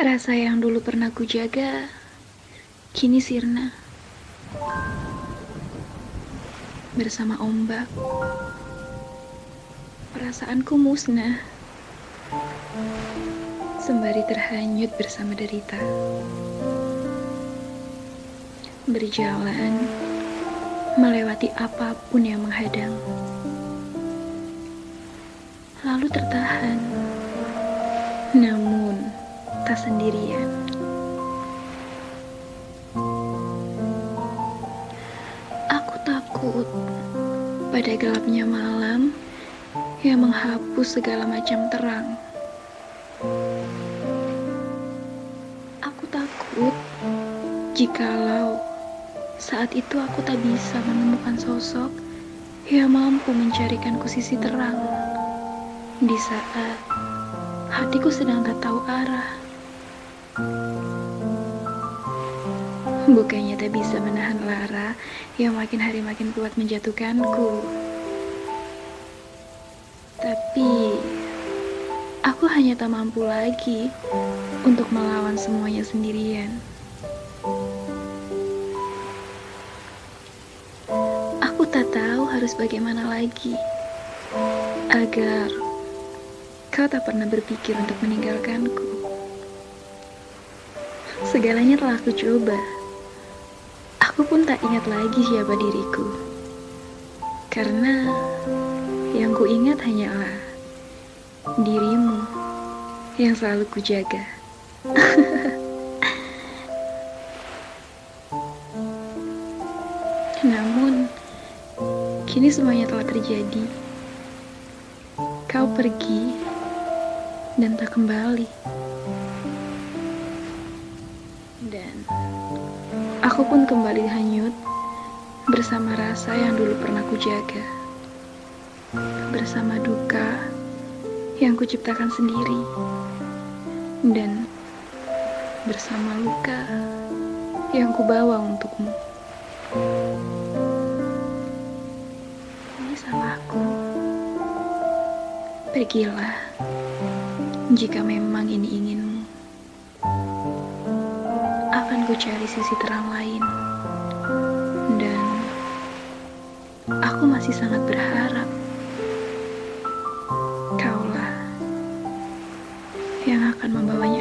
Rasa yang dulu pernah kujaga, kini sirna. Bersama ombak, perasaanku musnah. Sembari terhanyut bersama derita. Berjalan, melewati apa pun yang menghadang. Lalu tertahan. Namun, tak sendirian. Aku takut pada gelapnya malam yang menghapus segala macam terang. Aku takut jikalau saat itu aku tak bisa menemukan sosok yang mampu mencarikanku sisi terang di saat hatiku sedang tak tahu arah. Bukannya tak bisa menahan lara yang makin hari makin kuat menjatuhkanku. Tapi aku hanya tak mampu lagi untuk melawan semuanya sendirian. Aku tak tahu harus bagaimana lagi agar kau tak pernah berpikir untuk meninggalkanku. Segalanya telah aku coba. Aku pun tak ingat lagi siapa diriku. Karena yang ku ingat hanyalah dirimu yang selalu kujaga. Namun, kini semuanya telah terjadi. Kau pergi dan tak kembali. Aku pun kembali hanyut bersama rasa yang dulu pernah kujaga. Bersama duka yang kuciptakan sendiri. Dan bersama luka yang kubawa untukmu. Ini salahku. Pergilah jika memang ini aku cari sisi terang lain. Dan aku masih sangat berharap kaulah yang akan membawanya